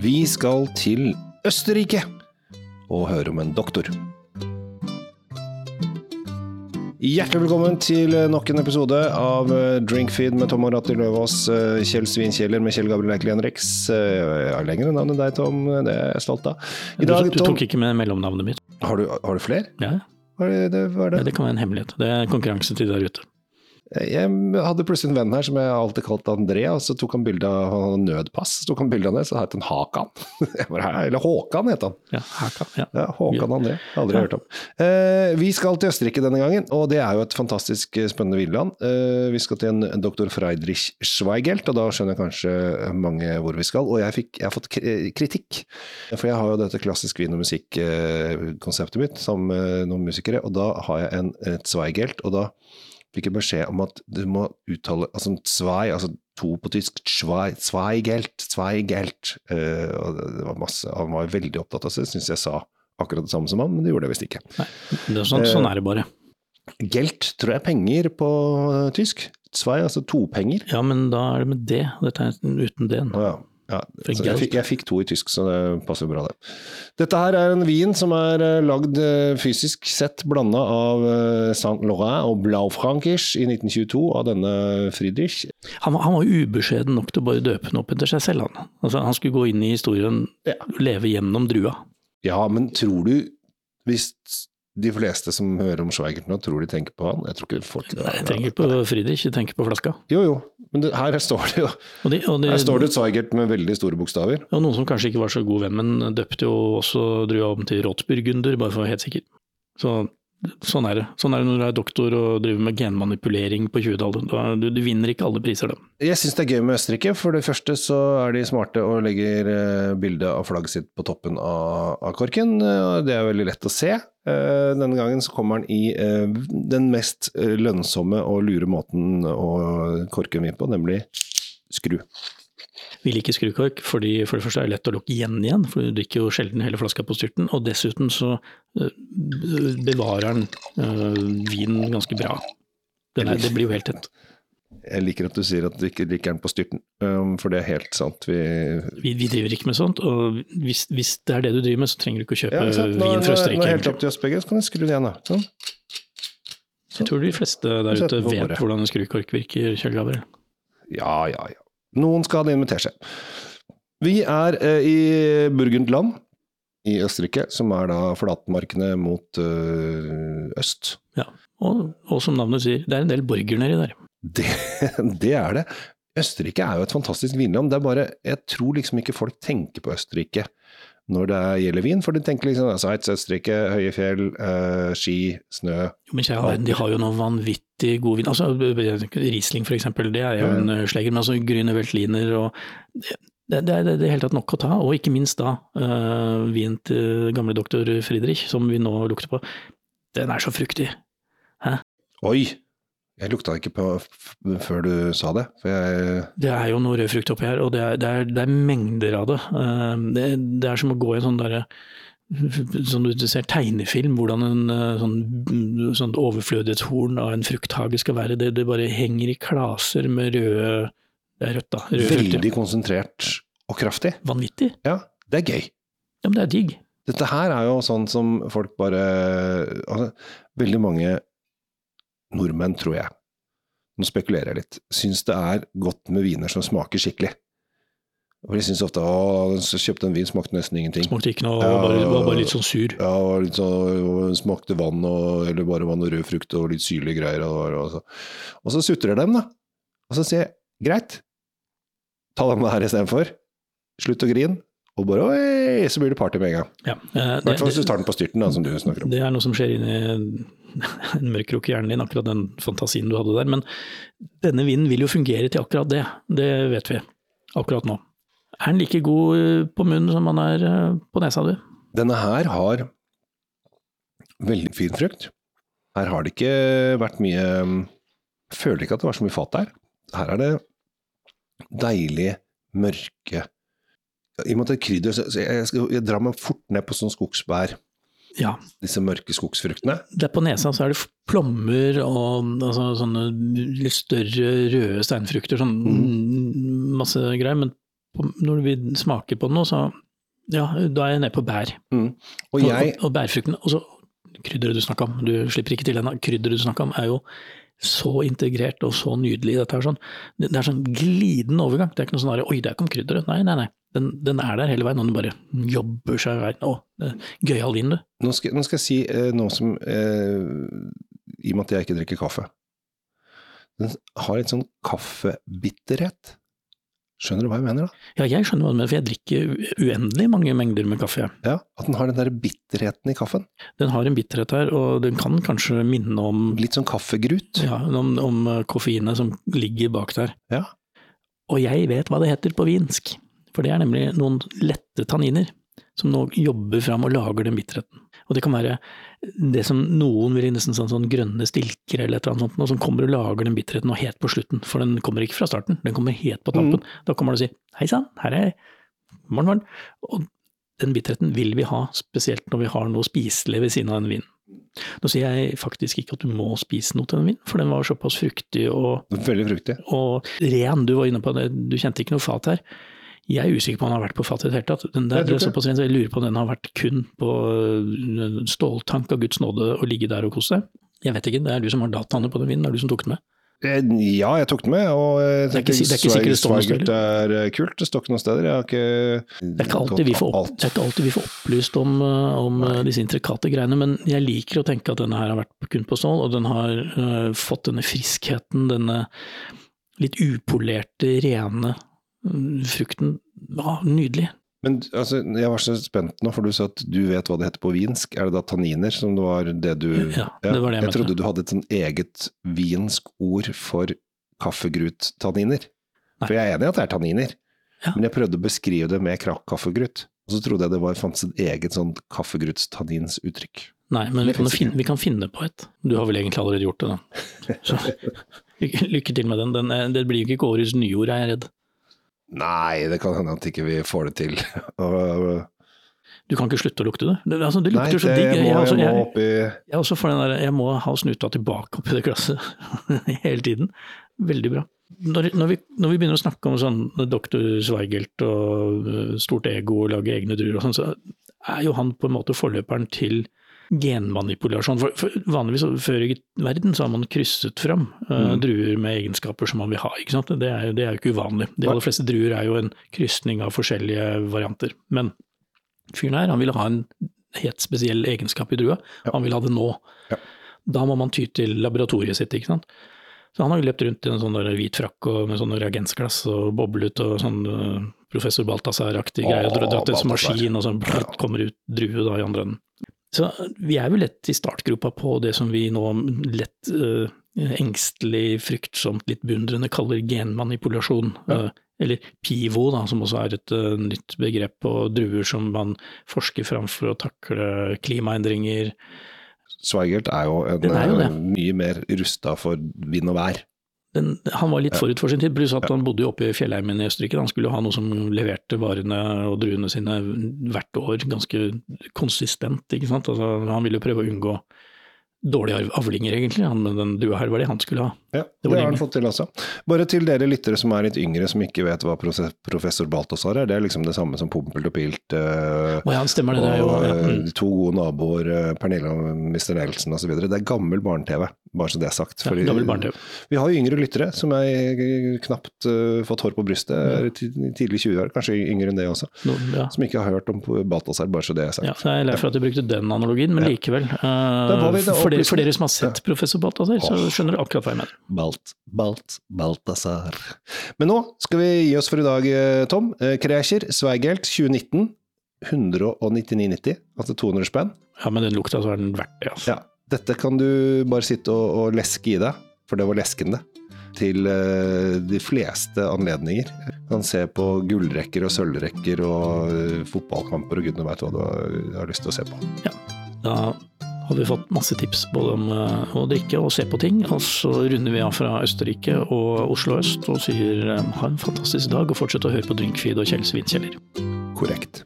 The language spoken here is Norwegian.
Vi skal til Østerrike og høre om en doktor. Hjertelig velkommen til nok en episode av Drinkfeed med Tom og Ratti Løvaas, Kjell Svinkjeller med Kjell Gabriel Eikel Henriks. Jeg har lengre navn enn deg, Tom. Det er jeg stolt av. I dag, du, du tok ikke med mellomnavnet mitt. Har du, har du flere? Ja. Hva er det, hva er det? Ja, det kan være en hemmelighet. Det er konkurranse til der ute. Jeg hadde plutselig en venn her som jeg alltid kalte André, og så tok han bilde av nødpass. Så tok han bilde av det, så het han Hakan. Eller Håkan het han. Ja, Hakan, ja. ja Håkan André. Aldri ja. hørt om. Eh, vi skal til Østerrike denne gangen, og det er jo et fantastisk eh, spennende vinland. Eh, vi skal til en, doktor Freidrich Schweigelt, og da skjønner kanskje mange hvor vi skal. Og jeg, fikk, jeg har fått kritikk, for jeg har jo dette klassisk vin- og musikkonseptet mitt sammen med noen musikere, og da har jeg en, et Zweigelt, og da fikk jeg beskjed om at du må uttale altså zwei, altså to på tysk, zwei, Zweigelt, Zweigelt. Uh, og det var masse, Han var veldig opptatt av det, syns jeg sa akkurat det samme som han, men det gjorde jeg visst ikke. Nei, det er sånn, sånn er det bare. Gelt tror jeg er penger på tysk. Zwei, altså topenger. Ja, men da er det med det. Dette er uten D-en. Oh, ja. Ja, jeg fikk, jeg, fikk, to i tysk, så det passer bra, det. Dette her er en vin som er uh, lagd uh, fysisk sett blanda av uh, Saint Laurent og Blaufrankisch i 1922 av denne Friedrich. Han, han var ubeskjeden nok til å bare døpe den opp etter seg selv, han. Altså, han skulle gå inn i historien, ja. leve gjennom drua. Ja, men tror du hvis de fleste som hører om Schweigert nå, tror de tenker på han? Jeg tror ikke folk Nei, jeg tenker på Friedrich, jeg tenker på flaska. Jo, jo, men det, her står det jo og de, og de, Her står det Schweigert med veldig store bokstaver. Og noen som kanskje ikke var så god venn, men døpte jo også drua om til Rotsburgunder, bare for å være helt sikker. Så Sånn er det. Sånn er det når du er doktor og driver med genmanipulering på 20-tallet. Du, du, vinner ikke alle priser, da. Jeg syns det er gøy med Østerrike. For det første så er de smarte og legger bildet bilde av flagget sitt på toppen av, av korken. Det er veldig lett å se. Eh, denne gangen så kommer den i eh, den mest lønnsomme og lure måten å korke en vin på, nemlig skru. Vi liker skrukork fordi for det første er det lett å lukke igjen igjen, for du drikker jo sjelden hele flaska på styrten. Og dessuten så uh, bevarer den uh, vinen ganske bra. Er, det blir jo helt tett. Jeg liker at du sier at du ikke drikker den på styrten, um, for det er helt sant. Vi, vi, vi driver ikke med sånt, og hvis, hvis, det er det du driver med, så trenger du ikke å kjøpe ja, vin fra Østerrike. Nå er det helt opp til oss begge, så kan du skru det igjen, da. Sånn. Jeg tror de fleste der ute vet hvordan en skrukork virker, Kjell Gabriel. Ja, ja, ja. Noen skal ha det inn seg. Vi er eh, i Burgundland i Østerrike, som er da flatmarkene mot øh, øst. Ja, og, og, som navnet sier, det er en del borger nedi der. Det, det, er det. Østerrike er jo et fantastisk vinland. Det er bare, jeg tror liksom ikke folk tenker på Østerrike når det gjelder vin, for de tenker liksom Sveits, Østerrike, høye fjell, øh, ski, snø. Jo, men kjære, de har jo noe vanvittig god vin. Altså, Riesling eksempel, det er jo en uh, sleger, men altså Grüne Veltliner og det, det, det, er det hele tatt nok å ta, og ikke minst da uh, vin til gamle doktor Friedrich, som vi nå lukter på. Den er så fruktig. Hæ? Oi! Jeg lukta ikke på før du sa det. Jeg... Det er jo noe rød frukt oppi her, og det er, det er, det er mengder av det. Ehm, det. det. er som å gå i en sånn derre som du ser tegnefilm, hvordan en eh, sånn, sånn overflødighetshorn av en frukthage skal være. Det, det, bare henger i klaser med røde Det er rødt, da. Røde Veldig frukter. konsentrert og kraftig. Vanvittig. Ja, det er gøy. Ja, men det er digg. Dette her er jo sånn som folk bare altså, Veldig mange nordmenn, tror jeg, nå spekulerer jeg litt, syns det er godt med viner som smaker skikkelig. For de syns ofte å, kjøpte en vin, smakte nesten ingenting. Smakte ikke noe, ja, bare, var bare litt sånn sur. Ja, litt sånn, smakte vann, og, eller bare vann og rød frukt og litt syrlige greier. Og, og, så. og så sutrer dem, da. Og så sier jeg greit, ta dem her istedenfor. Slutt å grine. Og bare oi, så blir det party med en gang. Ja, eh, hvert fall hvis du tar den på styrten, da, som du snakker om. Det er noe som skjer inni en mørk krok i hjernen din, akkurat den fantasien du hadde der. Men denne vinden vil jo fungere til akkurat det. Det vet vi akkurat nå. Er den like god eh, på munnen som den er eh, på nesa, du? Denne her har veldig fin frukt. Her har det ikke vært mye føler ikke at det var så mye fat der. Her er det deilig, mørke i og med at det er krydder, så jeg, jeg, jeg drar meg fort ned på sånn skogsbær. Ja. Disse mørke skogsfruktene. Der på nesa så er det plommer og altså, sånne litt større røde steinfrukter. Sånn mm. masse greier. Men på, når vi smaker på den nå, så ja, da er jeg nede på bær. Mm. Og jeg og, og bærfruktene. Og så krydderet du snakka om, du slipper ikke til ennå. Krydderet du snakka om er jo så integrert og så nydelig. Dette er sånn, det er sånn glidende overgang. Det er ikke noe sånn oi, der kom krydderet. Nei, nei, nei. Den, den, er der hele veien, og den bare jobber seg vei. Å, gøyal vin, du. Nå skal, nå skal, jeg si eh, noe som eh, I og med at jeg ikke drikker kaffe. Den har litt sånn kaffebitterhet. Skjønner du hva jeg mener, da? Ja, jeg skjønner hva du mener, for jeg drikker uendelig mange mengder med kaffe. Ja, At den har den der bitterheten i kaffen. Den har en bitterhet her, og den kan kanskje minne om Litt sånn kaffegrut? Ja, om, om koffeinet som ligger bak der. Ja. Og jeg vet hva det heter på vinsk, for det er nemlig noen lette tanniner som nå jobber fram og lager den bitterheten. Og det kan være det som noen vil nesten sånn, sånn grønne stilker eller et eller annet sånt, og som kommer og lager den bitterheten og helt på slutten, for den kommer ikke fra starten, den kommer helt på tampen. Mm. Da kommer du og sier hei sann, her er jeg, morgen, morgen. Og den bitterheten vil vi ha, spesielt når vi har noe spiselig ved siden av den vinen. Nå sier jeg faktisk ikke at du må spise noe til den vinen, for den var såpass fruktig og Veldig fruktig. Og ren, du var inne på det, du kjente ikke noe fat her. Jeg er usikker på om han har vært på fat i det hele tatt. Den der, jeg, såpass, jeg lurer på om den har vært kun på øh, ståltank av Guds nåde å ligge der og kose seg. Jeg vet ikke, det er du som har dataene på den vinden, det er du som tok den med? Eh, ja, jeg tok den med, og jeg det er ikke, det er ikke det steder. er kult, det står ikke noen steder. Ikke det er ikke alltid vi får, opp, det er alltid vi får opplyst om, øh, om disse intrikate greiene, men jeg liker å tenke at denne her har vært kun på stål, og den har uh, fått denne friskheten, denne litt upolerte, rene frukten var nydelig. Men altså, jeg var så spent nå, for du sa at du vet hva det heter på vinsk. Er det da tanniner som det var det du Ja, det var det jeg, jeg trodde du hadde et sånn eget vinsk ord for kaffegruttanniner. For jeg er enig i at det er tanniner, ja. men jeg prøvde å beskrive det med kaffegrut. Og så trodde jeg det var, fantes et eget sånn kaffegruttanninsuttrykk. Nei, men vi kan, finne, vi kan, finne, på et. Du har vel egentlig allerede gjort det, da. Så lykke til med den. den det blir jo ikke årets nyord, er jeg redd. Nei, det kan hende at ikke vi får det til. du kan ikke slutte å lukte det? Det, altså, det lukter Nei, så digg. Jeg, jeg, altså, jeg, jeg, der, jeg må ha snuta tilbake oppi det glasset hele tiden. Veldig bra. Når, når, vi, når, vi, begynner å snakke om sånn doktor Zweigelt og uh, stort ego og lage egne druer og sånn, så er jo han på en måte forløperen til genmanipulasjon. For, for vanligvis før i verden så har man krysset fram uh, druer med egenskaper som man vil ha. ikke sant? Det er, det er jo ikke uvanlig. De aller fleste druer er jo en krysning av forskjellige varianter. Men fyren her, han ville ha en helt spesiell egenskap i drua. Ja. Han vil ha det nå. Ja. Da må man ty til laboratoriet sitt. ikke sant? Så han har jo løpt rundt i en sånn hvit frakk og med sånn reagensglass og boblet og sånn uh, professor Balthazar-aktig greie. Dratt en maskin, og sånn, kommer ut drue da i andre enden. Så vi er jo lett i startgropa på det som vi nå lett uh, engstelig, fryktsomt, litt beundrende kaller genmanipulasjon. Ja. Uh, eller pivo, da, som også er et uh, nytt begrep på druer som man forsker fram for å takle klimaendringer. Zweigert er jo, en, er jo mye mer rusta for vind og vær den, han var litt forut for sin tid, pluss at han bodde jo oppe i fjellheimen i Østerrike. Han skulle jo ha noe som leverte varene og druene sine hvert år ganske konsistent. ikke sant? Altså, han ville jo prøve å unngå dårlige avlinger, egentlig. Han med den dua her var det han skulle ha. Ja, det, det har han fått til også. Bare til dere lyttere som er litt yngre, som ikke vet hva professor Balthazar er. Det er liksom det samme som Pompelt og Pilt. øh, oh, ja, stemmer det. Og, det jo, ja. mm. To gode naboer, uh, Pernille og Mr. Nelson osv. Det er gammel barne-TV, bare så det er sagt. Fordi, ja, vi har jo yngre lyttere som er knapt uh, fått hår på brystet, ja. tidlig 20-år, kanskje yngre enn det også. No, ja. Som ikke har hørt om Balthazar, bare så det er sagt. Ja, jeg er lei for at du brukte den analogien, men likevel. Uh, for, dere, for, dere som har sett professor Balthazar, så skjønner dere akkurat hva jeg mener. Balt, Balt, Balthazar. Men nå skal vi gi oss for i dag, eh, Tom. Kreischer, Sveigelt, 2019. 199,90, altså 200 spenn. Ja, men den lukta så er den verdt det, altså. Ja. Dette kan du bare sitte og, og leske i deg, for det var leskende. Til uh, de fleste anledninger. Du kan se på gullrekker og sølvrekker og uh, fotballkamper og gudene veit hva du har, har lyst til å se på. Ja, da har vi fått masse tips både om eh, å drikke og se på ting. Og så runder vi av fra Østerrike og Oslo øst og sier eh, ha en fantastisk dag og fortsett å høre på Drinkfeed og Kjells vinkjeller. Korrekt.